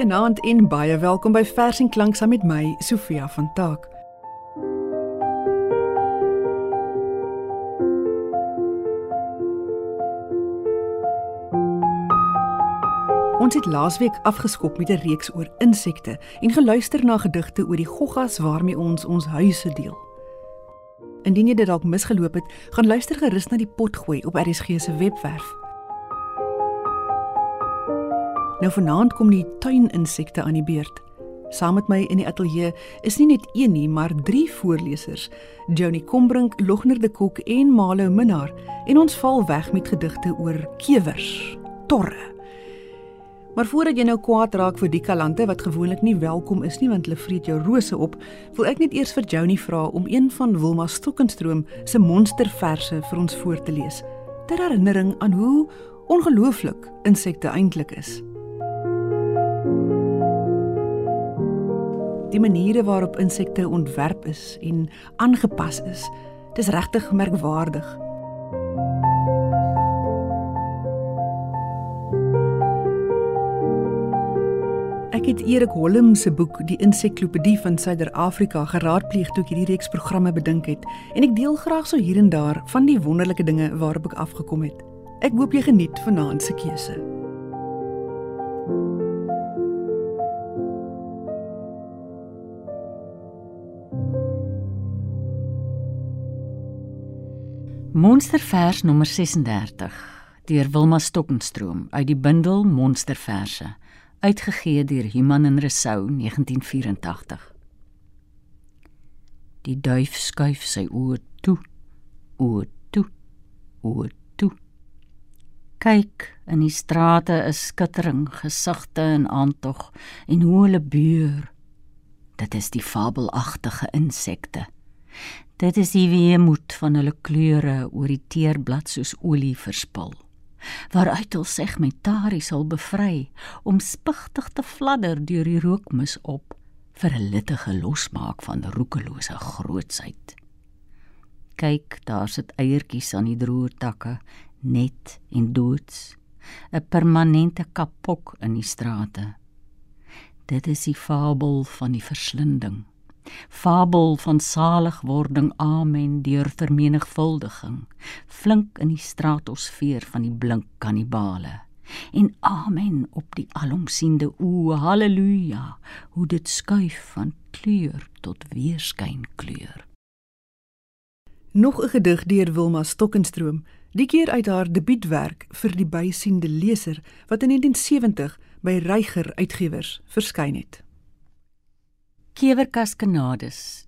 Goeienaand en baie welkom by Vers en Klank saam met my, Sofia van Taak. Ons het laasweek afgeskop met 'n reeks oor insekte en geluister na gedigte oor die goggas waarmee ons ons huise deel. Indien jy dit dalk misgeloop het, gaan luister gerus na die potgooi op RSG se webwerf. Nou vanaand kom die tuininsekte aan die beurt. Saam met my in die ateljee is nie net een nie, maar drie voorlesers: Johnny Combrink, Logner de Kok en Malo Minnar. En ons val weg met gedigte oor kewers, torre. Maar voordat jy nou kwaad raak vir die kalante wat gewoonlik nie welkom is nie want hulle vreet jou rose op, wil ek net eers vir Johnny vra om een van Wilma Stokkenstroom se monsterverse vir ons voor te lees. Ter herinnering aan hoe ongelooflik insekte eintlik is. Die maniere waarop insekte ontwerp is en aangepas is, dis regtig merkwaardig. Ek het Erik Holm se boek Die Inseklopedie van Suider-Afrika geraadpleeg toe ek hierdie reeks programme bedink het en ek deel graag so hier en daar van die wonderlike dinge waarop ek afgekom het. Ek hoop jy geniet vanaand se keuse. Monstervers nommer 36 deur Wilma Stokkenstroom uit die bundel Monsterverse uitgegee deur Human en Resou 1984 Die duif skuif sy oë toe oë toe oë toe. Kyk in die strate is skittering gesigte en aantog en hoe hulle buur dit is die fabelagtige insekte Dit is die weemoed van hulle kleure oor die teerblad soos olie verspil. Waaruit hul segmentarie sal bevry om spigtig te fladder deur die rookmis op vir 'n littige losmaak van roekelose grootsheid. Kyk, daar sit eiertjies aan die droë takke, net en doods, 'n permanente kapok in die strate. Dit is die fabel van die verslinding fabel van saligwording amen deur vermenigvuldiging. Flink in die stratosfeer van die blink kannibale. En amen op die alomsiende o haleluja hoe dit skuif van kleur tot weerskyn kleur. Nog 'n gedig deur Wilma Stokkenstroom die keer uit haar debuutwerk vir die bysiende leser wat in 1970 by Reiger Uitgewers verskyn het kewerkaskanades.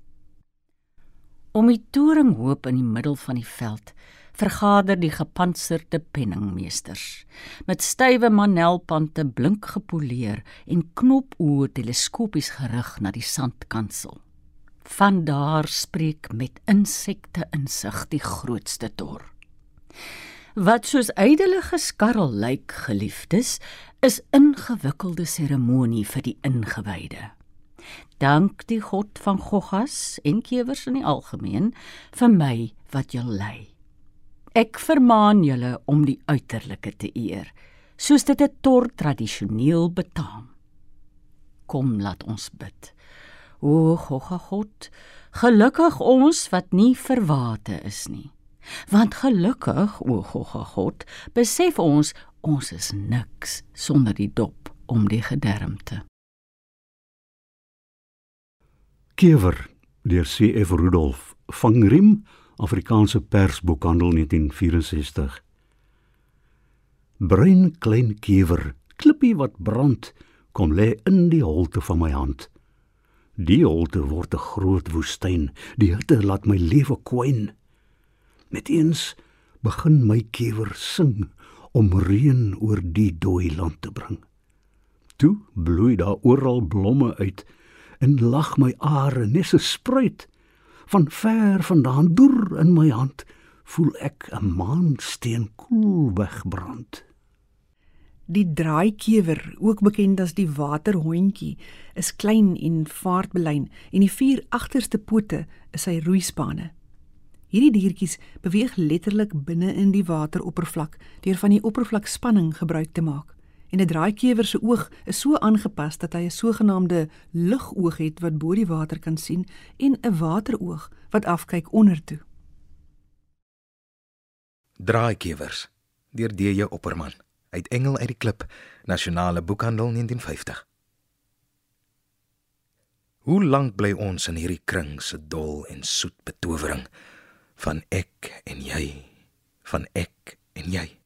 Om die toringhoop in die middel van die veld vergader die gepantserde penningmeesters met stywe manelpante blink gepoleer en knopoe teleskopies gerig na die sandkansel. Van daar spreek met insekte insig die grootste tor. Wat soos ydelige skarrel lyk geliefdes is ingewikkelde seremonie vir die ingewyde. Dank die God van Goggas en kewers in die algemeen vir my wat julle lei. Ek vermaan julle om die uiterlike te eer, soos dit 'n tor tradisioneel betaam. Kom laat ons bid. O Gogga God, gelukkig ons wat nie verwate is nie. Want gelukkig, o Gogga God, besef ons ons is niks sonder die dop om die gedermte. Kewer deur C.F. Rudolf van Riem Afrikaanse Persboekhandel 1964 Bruin klein kewer klippie wat brand kom lê in die holte van my hand. Die holte word 'n groot woestyn die hitte laat my lewe kwyn. Met eens begin my kewer sing om reën oor die dooi land te bring. Toe bloei daar oral blomme uit en lag my are nes 'n spruit. Van ver vandaan deur in my hand voel ek 'n maansteen koel wegbrand. Die draaikewer, ook bekend as die waterhondjie, is klein en vaartbelyn en die vier agterste pote is sy roeispane. Hierdie diertjies beweeg letterlik binne in die wateroppervlak deur van die oppervlakspanning gebruik te maak En 'n draaikewer se oog is so aangepas dat hy 'n sogenaamde lugoog het wat bo die water kan sien en 'n wateroog wat afkyk onder toe. Draaikewers deur DJ Opperman uit Engel uit die Klip Nasionale Boekhandel 1950 Hoe lank bly ons in hierdie kring se dol en soet betowering van ek en jy van ek en jy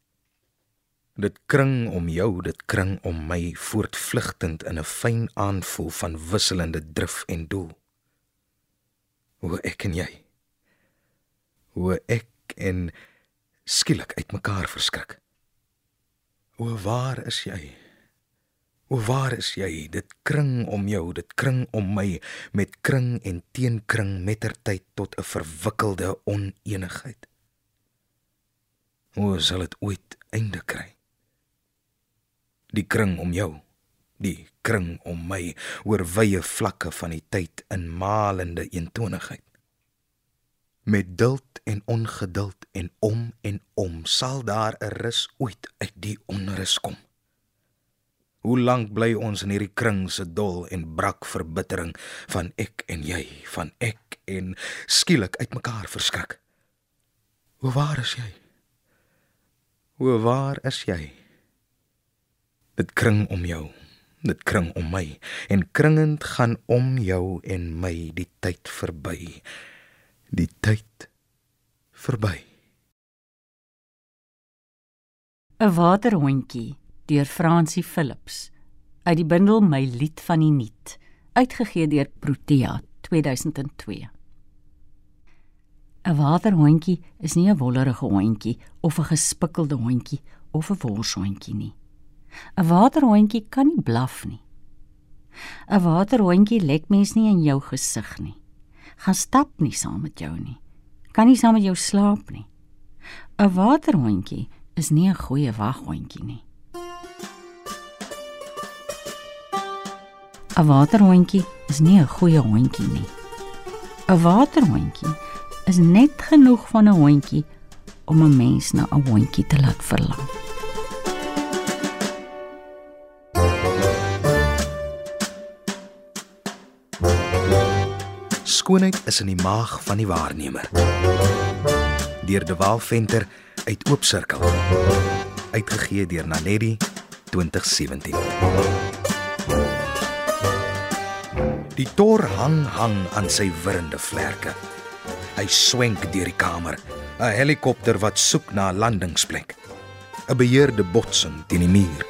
Dit kring om jou, dit kring om my voortvlugtend in 'n fyn aanvoel van wisselende drif en doel. Hoe ek en jy. Hoe ek en skielik uitmekaar verskrik. O waar is jy? O waar is jy? Dit kring om jou, dit kring om my met kring en teenkring mettertyd tot 'n verwikkelde oneenigheid. Hoe sal dit ooit einde kry? Die kring om jou, die kring om my oor wye vlakke van die tyd in malende eentonigheid met duld en ongeduld en om en om sal daar 'n rus ooit uit die onrus kom. Hoe lank bly ons in hierdie kring se dol en brak verbittering van ek en jy, van ek en skielik uitmekaar verskrik. Hoe waar is jy? Hoe waar is jy? Dit kring om jou, dit kring om my en kringend gaan om jou en my die tyd verby die tyd verby. 'n Waterhondjie deur Francie Philips uit die bundel My lied van die nuut uitgegee deur Protea 2002. 'n Waterhondjie is nie 'n wollerige hondjie of 'n gespikkelde hondjie of 'n worshondjie nie. 'n Waterhondjie kan nie blaf nie. 'n Waterhondjie lek mens nie in jou gesig nie gaan stap nie saam met jou nie. Kan nie saam met jou slaap nie. 'n Waterhondjie is nie 'n goeie waghondjie nie. 'n Waterhondjie is nie 'n goeie hondjie nie. 'n Waterhondjie is net genoeg van 'n hondjie om 'n mens na 'n hondjie te laat verlang. Skoonheid is in die maag van die waarnemer. Deur De Waal Venter uit Oop Sirkel. Uitgegee deur Naledi 2017. Die tor hang hang aan sy wirrende vlerke. Hy swenk deur die kamer, 'n helikopter wat soek na 'n landingsplek. 'n Beheerde botsing teen die muur.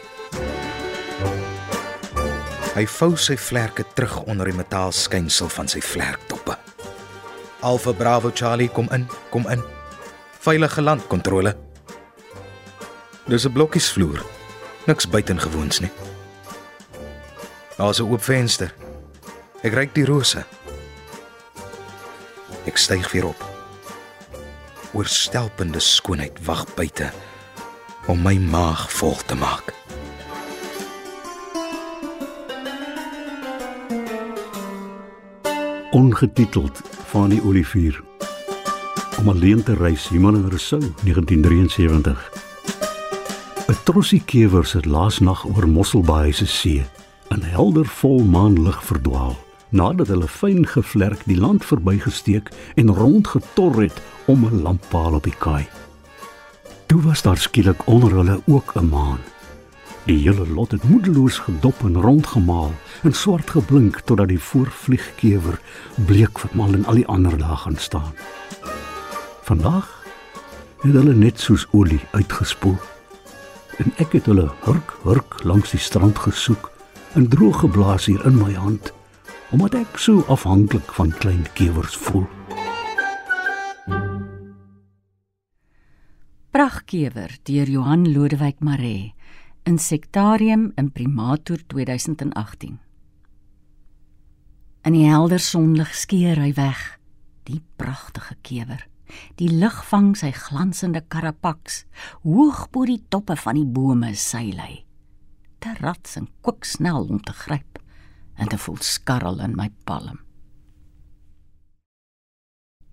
Hy vou sy vlerke terug onder die metaalskynsel van sy vlerktoppe. Alpha Bravo Charlie kom in, kom in. Veilige landkontrole. Dis 'n blokkiesvloer. Niks buitengewoons nie. Daar's 'n oop venster. Ek ryk die rose. Ek styg weer op. Oorstelpende skoonheid wag buite om my maag vol te maak. Ongetiteld van die olivier om alleen te reis Human en Rousseau 1973 'n trossie kewers het laas nag oor Mosselbaai se see in helder volmaan lig verdwaal nadat hulle fyn gevlerk die land verbygesteek en rondgetor het om 'n lamppaal op die kaai. Toe was daar skielik onder hulle ook 'n maan Die hele lot het moedeloos gedop en rondgemaal en swart geblink totdat die voorvliegkewer bleek vermal en al die ander dae gaan staan. Vandag het hulle net soos olie uitgespoel. En ek het hulle hurk hurk langs die strand gesoek en droog geblaas hier in my hand omdat ek so afhanklik van klein kewers voel. Pragtkewer deur Johan Lodewyk Maree Insectarium Imprimatur 2018. In die helder sonlig skeer hy weg, die pragtige kewer. Die lig vang sy glansende karapaks hoog bo die toppe van die bome seil hy. Te rats en kwiksnel om te gryp en te voel skarrel in my palm.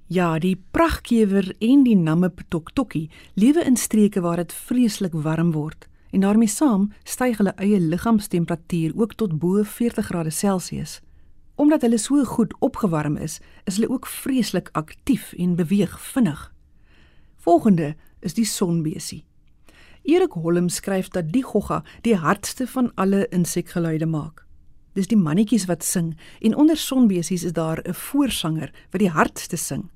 Ja, die pragtkewer en die namme toktokkie lewe in streke waar dit vreeslik warm word en daarmee saam styg hulle eie liggaamstemperatuur ook tot bo 40 grade Celsius. Omdat hulle so goed opgewarm is, is hulle ook vreeslik aktief en beweeg vinnig. Volgende is die sonbesie. Erik Holm skryf dat die gogga die hardste van alle insekgeluide maak. Dis die mannetjies wat sing en onder sonbesies is daar 'n voorsanger wat die hardste sing.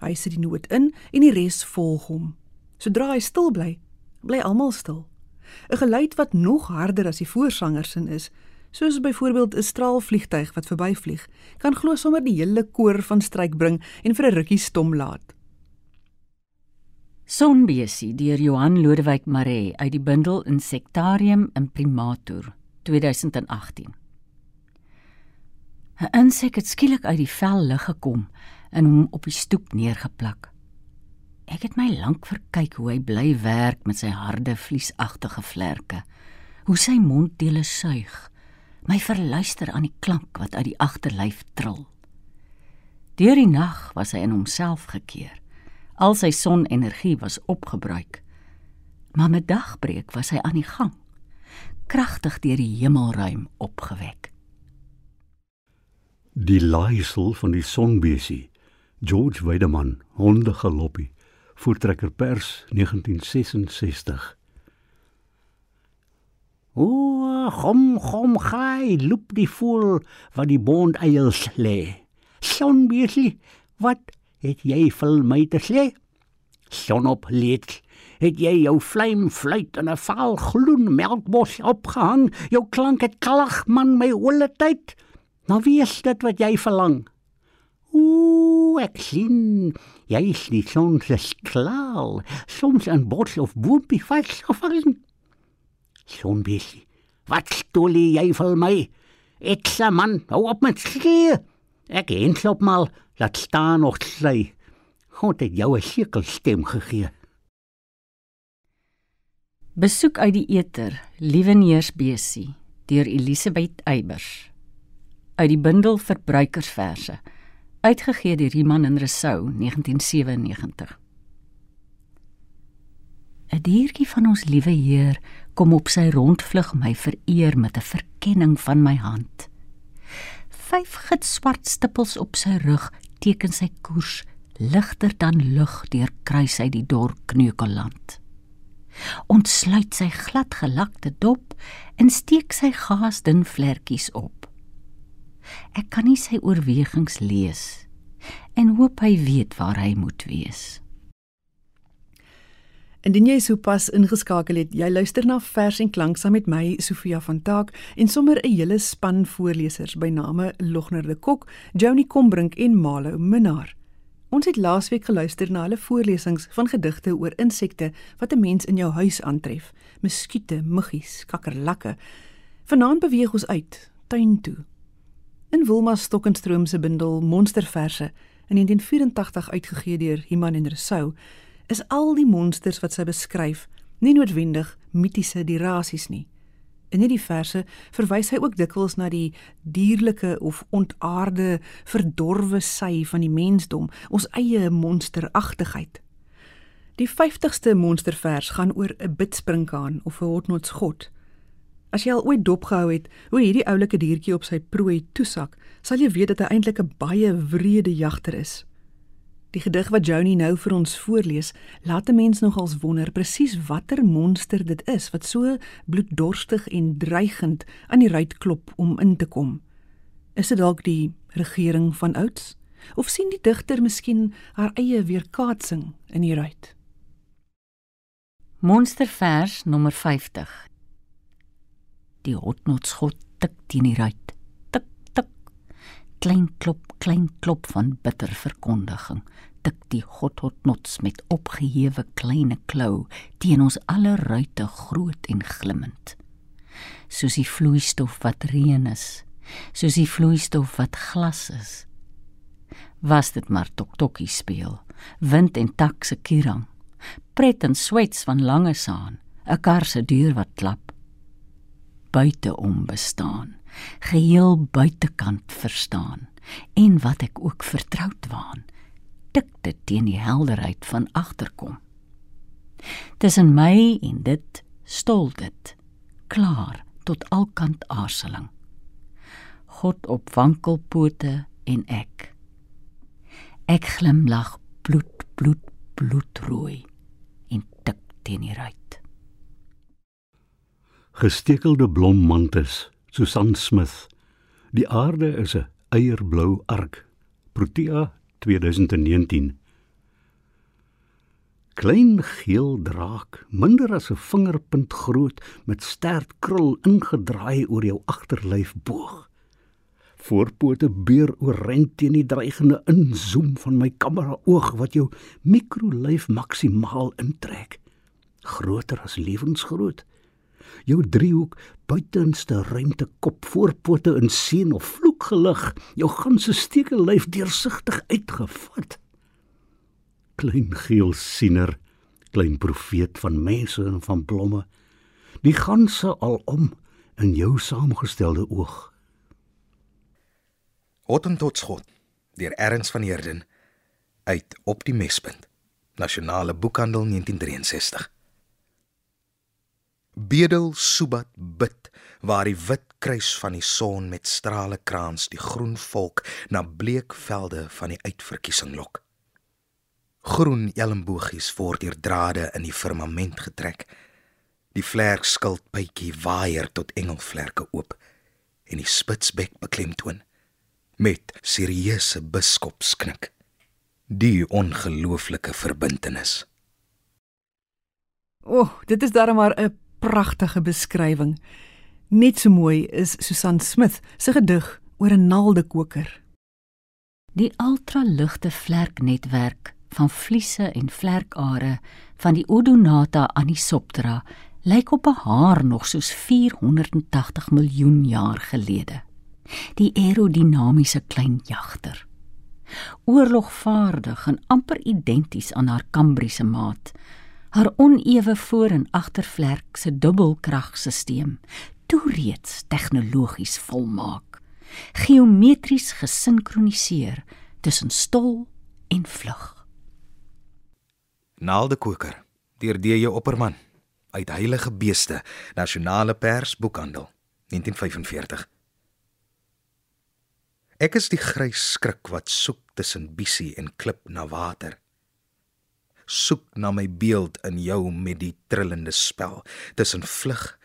Hy sit die noot in en die res volg hom. Sodra hy stil bly, bly almal stil. 'n Geluid wat nog harder as die voorsanger se is, soos byvoorbeeld 'n straalvliegtyg wat verbyvlieg, kan glo sommer die hele koor van stryk bring en vir 'n rukkie stom laat. Sonbesie deur Johan Lodewyk Maree uit die bundel Insectarium Imprimatur 2018. 'n Insek het skielik uit die vel lig gekom en hom op die stoep neergeplak. Ek het my lank verkyk hoe hy bly werk met sy harde vliesagtige vlerke, hoe sy monddele suig, my verluister aan die klank wat uit die agterlyf trill. Deur die nag was hy in homself gekeer. Al sy sonenergie was opgebruik. Maar met dagbreek was hy aan die gang, kragtig deur die hemelruim opgewek. Die laaisel van die sonbesie, George Weideman, hondegaloppie, voortrekker pers 1966. O, hom hom gai, loop die voel wat die bond eiers lê. Sonbesie, wat het jy vir my te sê? Son op leet. Het jy jou vlam fluit in 'n vaal gloen melkbos opgehang? Jou klank het klag man my hele tyd. Nou wie is dit wat jy verlang? Ooh, ek sien jy is nie soms klaar, soms 'n bos of boompie vasgevang. Son bisie. Wat stol jy vir my? Ek se man, hou op met skree. Ek hensop mal laat staan nog sly. God het jou 'n sekel stem gegee. Besoek uit die eter, Lieweneersbesie deur Elisabeth Eybers. Uit die bundel Verbruikersverse, uitgegee deur Iman en Resou 1997. 'n Diertjie van ons liewe Heer kom op sy rondvlug my vereer met 'n verkenning van my hand. Vyf git swart stippels op sy rug teken sy koers ligter dan lug deur kruis hy die dor kneukelland ontsluit sy glad gelakte dop en steek sy gaasdun vlekkies op ek kan nie sy oorwegings lees en hoop hy weet waar hy moet wees Indien jy sopas ingeskakel het, jy luister na Vers en Klank saam met my Sofia van Taak en sommer 'n hele span voorlesers by name Logner de Kok, Joni Combrink en Malo Minnar. Ons het laasweek geluister na hulle voorlesings van gedigte oor insekte wat 'n mens in jou huis aantref: muskiete, muggies, kakkerlakke. Vanaand beweeg ons uit tuin toe. In Wilma Stokkenstroom se bundel Monsterverse in 1984 uitgegee deur Iman en Resou is al die monsters wat sy beskryf nie noodwendig mitiese dirasies nie. In hierdie verse verwys hy ook dikwels na die dierlike of ontaarde verdorwe sy van die mensdom, ons eie monsteragtigheid. Die 50ste monstervers gaan oor 'n bidsprinkaan of 'n hotnotsgod. As jy al ooit dopgehou het hoe hierdie oulike diertjie op sy prooi toesak, sal jy weet dat hy eintlik 'n baie wrede jagter is. Die gedig wat Joni nou vir ons voorlees, laat 'n mens nogals wonder presies watter monster dit is wat so bloeddorstig en dreigend aan die ruit klop om in te kom. Is dit dalk die regering van ouds of sien die digter miskien haar eie weerkaatsing in die ruit? Monstervers nommer 50. Die hotnotsgod tik teen die ruit. Klein klop klein klop van bitter verkondiging. Tik die godhotnots met opgehewe kleine klou teen ons alle ruite groot en glimmend. Soos die vloeistof wat reën is soos die vloeistof wat glas is. Was dit maar toktokkie speel wind en tak se kirang pret en swets van lange saan 'n kar se deur wat klap buite om bestaan geheel buitekant verstaan en wat ek ook vertroud waan tik dit teen die helderheid van agterkom tussen my en dit stol dit klaar tot alkant aarseling. God op wankelpote en ek. Ek glimlag bloed bloed bloedrooi en tik teen die ruit. Gestekelde blommantes, Susan Smith. Die aarde is 'n eierblou ark. Protea 2019. Klein geel draak, minder as 'n vingerpunt groot met sterk krul ingedraai oor jou agterlyf boog. Voorpote beur oorrent teen die dreigende inzoom van my kamera oog wat jou mikrolyf maksimaal intrek. Groter as lewensgroot jou driehoek buitenste ruimte kop voorpote in seën of vloek gelig jou ganse steke lyf deursigtig uitgevat. Klein geel siener klein profeet van mense en van blomme die ganse alom in jou saamgestelde oog. Hottentotsgod deur Erns van Heerden uit op die mespunt Nasionale Boekhandel 1963 Bedel Subat bid waar die wit kruis van die son met strale kraans die groen volk na bleek velde van die uitverkiesing lok. Groen elmbogies word deur drade in die firmament getrek. Die vlerkskildpytjie waaier tot engelvlerke oop en die spitsbek beklemtoon met serieuse biskopsknik. Die ongelooflike verbintenis. O, oh, dit is darem maar 'n pragtige beskrywing. Net so mooi is Susan Smith se gedig oor 'n naaldekoker. Die ultraligte vlerknetwerk van vliese en vlerkare van die Odonata anisoptera lyk op 'n haar nog soos 480 miljoen jaar gelede. Die aerodinamiese klein jagter. Oorlogvaardig en amper identies aan haar Kambriese maat haar onewe voor en agtervlerk se dubbelkragstelsel toe reeds tegnologies volmaak. Geometries gesinkroniseer tussen stol en vlug. Naaldekoker deur DJ Opperman uit Heilige Beeste Nasionale Pers Boekhandel 1945 Ek is die grys skrik wat soek tussen bissie en klip na water soek na my beeld in jou met die trillende spel tussen vlug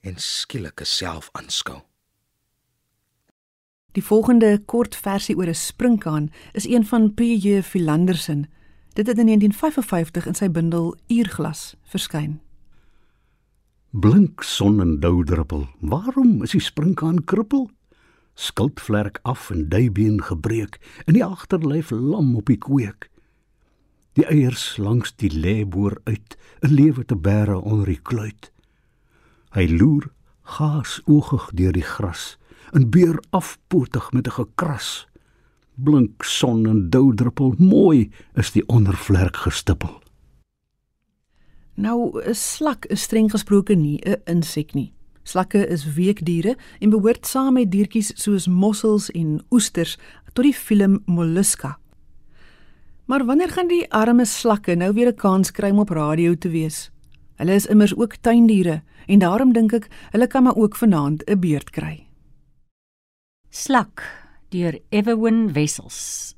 en skielike selfaanskou. Die volgende kort versie oor 'n sprinkaan is een van P.J. Philandersen. Dit het in 1955 in sy bundel Uurglas verskyn. Blink son en doudruppel, waarom is die sprinkaan krippel? Skildvlerk af en duibeen gebreek, in die agterlyf lam op die kweek die eiers langs die lêboor uit, 'n lewe te bære onder die kluit. Hy loer gaas oogig deur die gras, 'n beer afpotig met 'n gekras. Blink son en doudruppel, mooi is die ondervlerk gestippel. Nou, 'n slak is streng gesproke nie 'n insek nie. Slakke is weekdiere en behoort saam met diertjies soos mossels en oesters tot die film Mollusca. Maar wanneer gaan die arme slakke nou weer 'n kans kry om op radio te wees? Hulle is immers ook tuindiere en daarom dink ek hulle kan maar ook vanaand 'n beurt kry. Slak deur Everwin Wessels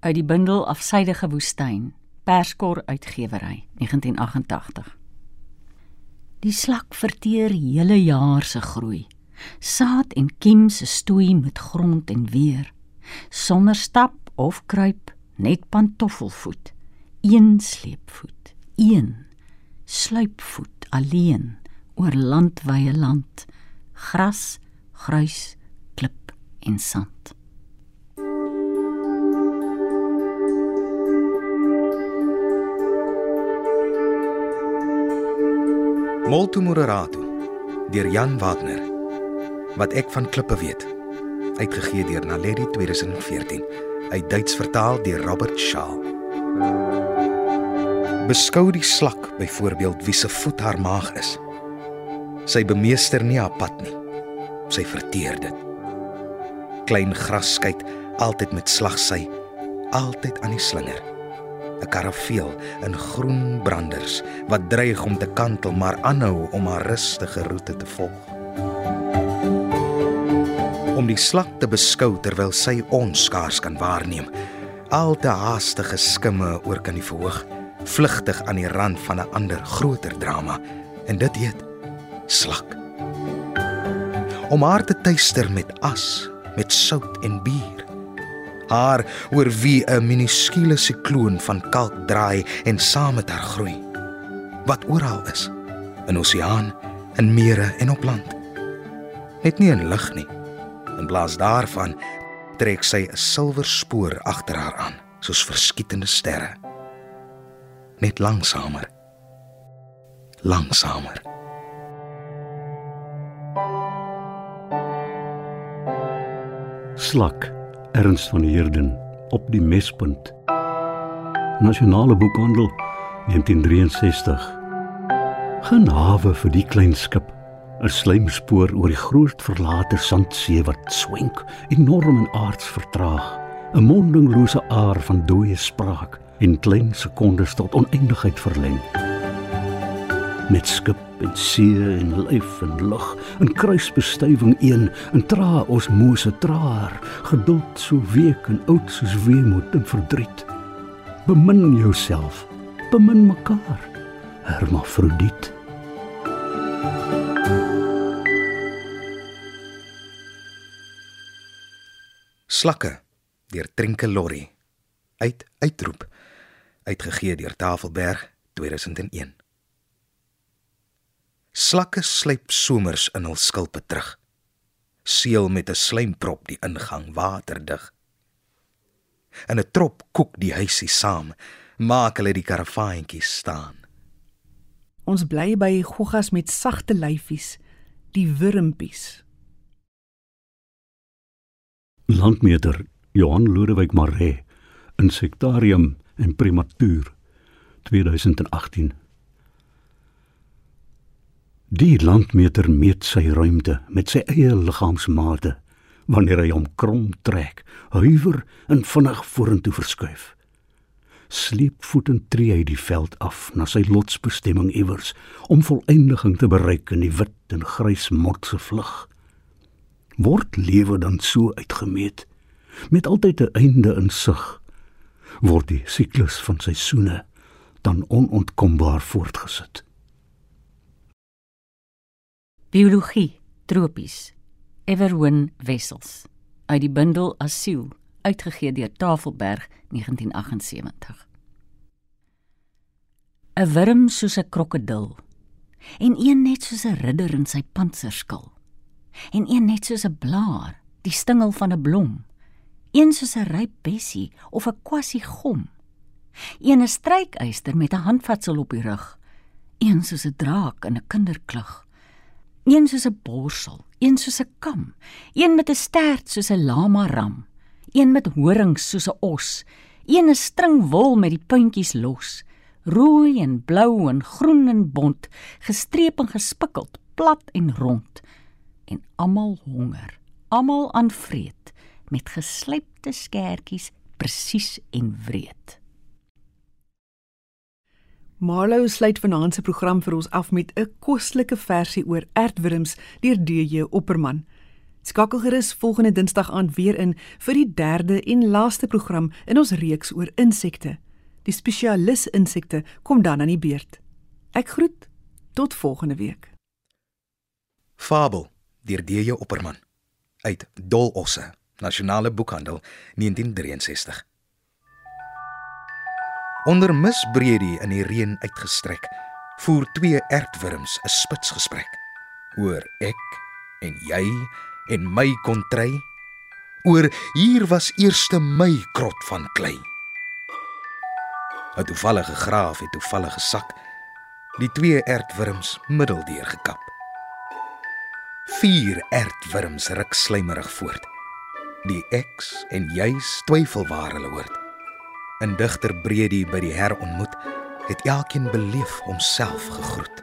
uit die bundel Afsydige woestyn, Perskor uitgewery 1988. Die slak verteer hele jaar se groei. Saad en kiem se stoei met grond en weer. Sonder stap of kruip net pantoffelvoet, een sleepvoet, een sluipvoet alleen oor landwye land, gras, gruis, klip en sand. Molto Moderato deur Jan Wagner. Wat ek van klippe weet. Uitgegee deur Naledi 2014 uit Duits vertaal deur Robert Shaw. Beskou die slak byvoorbeeld wie se voet haar maag is. Sy bemeester nie haar pad nie. Sy verteer dit. Klein grasskyt altyd met slagsy, altyd aan die slinger. 'n karaveel in groen branders wat dreig om te kantel maar aanhou om haar rustige roete te volg. Om die slak te beskou terwyl sy ons skaars kan waarneem. Al te haastige skimme oor kan die verhoog, vlugtig aan die rand van 'n ander groter drama en dit heet slak. Om haar te tuister met as, met sout en bier haar oor wie 'n minuskule sikloon van kalk draai en saam met haar groei. Wat oral is, in oseaan, in mere en op land. Net nie in lug nie. In plaas daarvan trek sy 'n silwer spoor agter haar aan, soos verskietende sterre. Net langsamer. Langsamer. Slak Ernst van Heerden op die mespunt. Nasionale Boekhandel 1963. Genade vir die klein skip. 'n Slijmspoor oor die groot verlate sandsee wat swenk, enorm en aards vertraag. 'n Mondinglose aar van dooie spraak en klein sekondes tot oneindigheid verleng met skip en see en lyf en lug in kruisbestuiving een in tra ons mose traar geduld so week en oud soos weemoed en verdriet bemin jouself bemin mekaar hermafrodiet Slakke deur Trinke Lorry uit uitroep uitgegee deur Tafelberg 2001 Slakke sluip somers in hul skulpe terug. Seël met 'n slijmprop die ingang waterdig. In 'n trop koek die huisie saam, maak hulle die karavaantjies staan. Ons bly by goggas met sagte lyfies, die wurmpies. Landmeter Johan Lodewyk Maree Insektarium en Primatuur 2018 Die landmeter meet sy ruimte met sy eie liggaamsmate wanneer hy hom krom trek, huiwer en vinnig vorentoe verskuif. Sleepvoetend tree hy die veld af na sy lotsbestemming iewers om volëindiging te bereik in die wit en grys motse vlug. Word lewe dan so uitgemeet met altyd 'n einde in sig, word die siklus van seisoene dan onontkombaar voortgesit. Biologie, tropies. Everwin Wessels uit die bundel Asiel, uitgegee deur Tafelberg 1978. 'n Wurm soos 'n krokodil en een net soos 'n ridder in sy pantserskil. En een net soos 'n blaar, die stingel van 'n blom. Een soos 'n ryp bessie of 'n kwassie gom. Een 'n strykyster met 'n handvatsel op die rug. Een soos 'n draak in 'n kinderklug een soos 'n borsel, een soos 'n kam, een met 'n stert soos 'n lama ram, een met horings soos 'n os, een 'n string wol met die puntjies los, rooi en blou en groen en bont, gestreep en gespikkeld, plat en rond, en almal honger, almal aan vreet met geslypte skertjies presies en wreed. Marlow sluit vanaand se program vir ons af met 'n koslike versie oor aardwurms deur DJ Opperman. Skakel gerus volgende Dinsdag aan weer in vir die derde en laaste program in ons reeks oor insekte. Die spesialis insekte kom dan aan die beurt. Ek groet tot volgende week. Fabel deur DJ Opperman uit Dolosse, Nasionale Boekhandel 1963. Onder misbreedie in die reën uitgestrek, voer twee ertwurms 'n spitsgesprek oor ek en jy en my kontry oor hier was eerste my krot van klei. 'n Toevallige graaf het toevallige sak die twee ertwurms middeldeur gekap. Vier ertwurms ruk slymerig voort. Die eks en jy's twyfel waar hulle hoort in digter Bredi by die herontmoet het elkeen beleef homself gegroet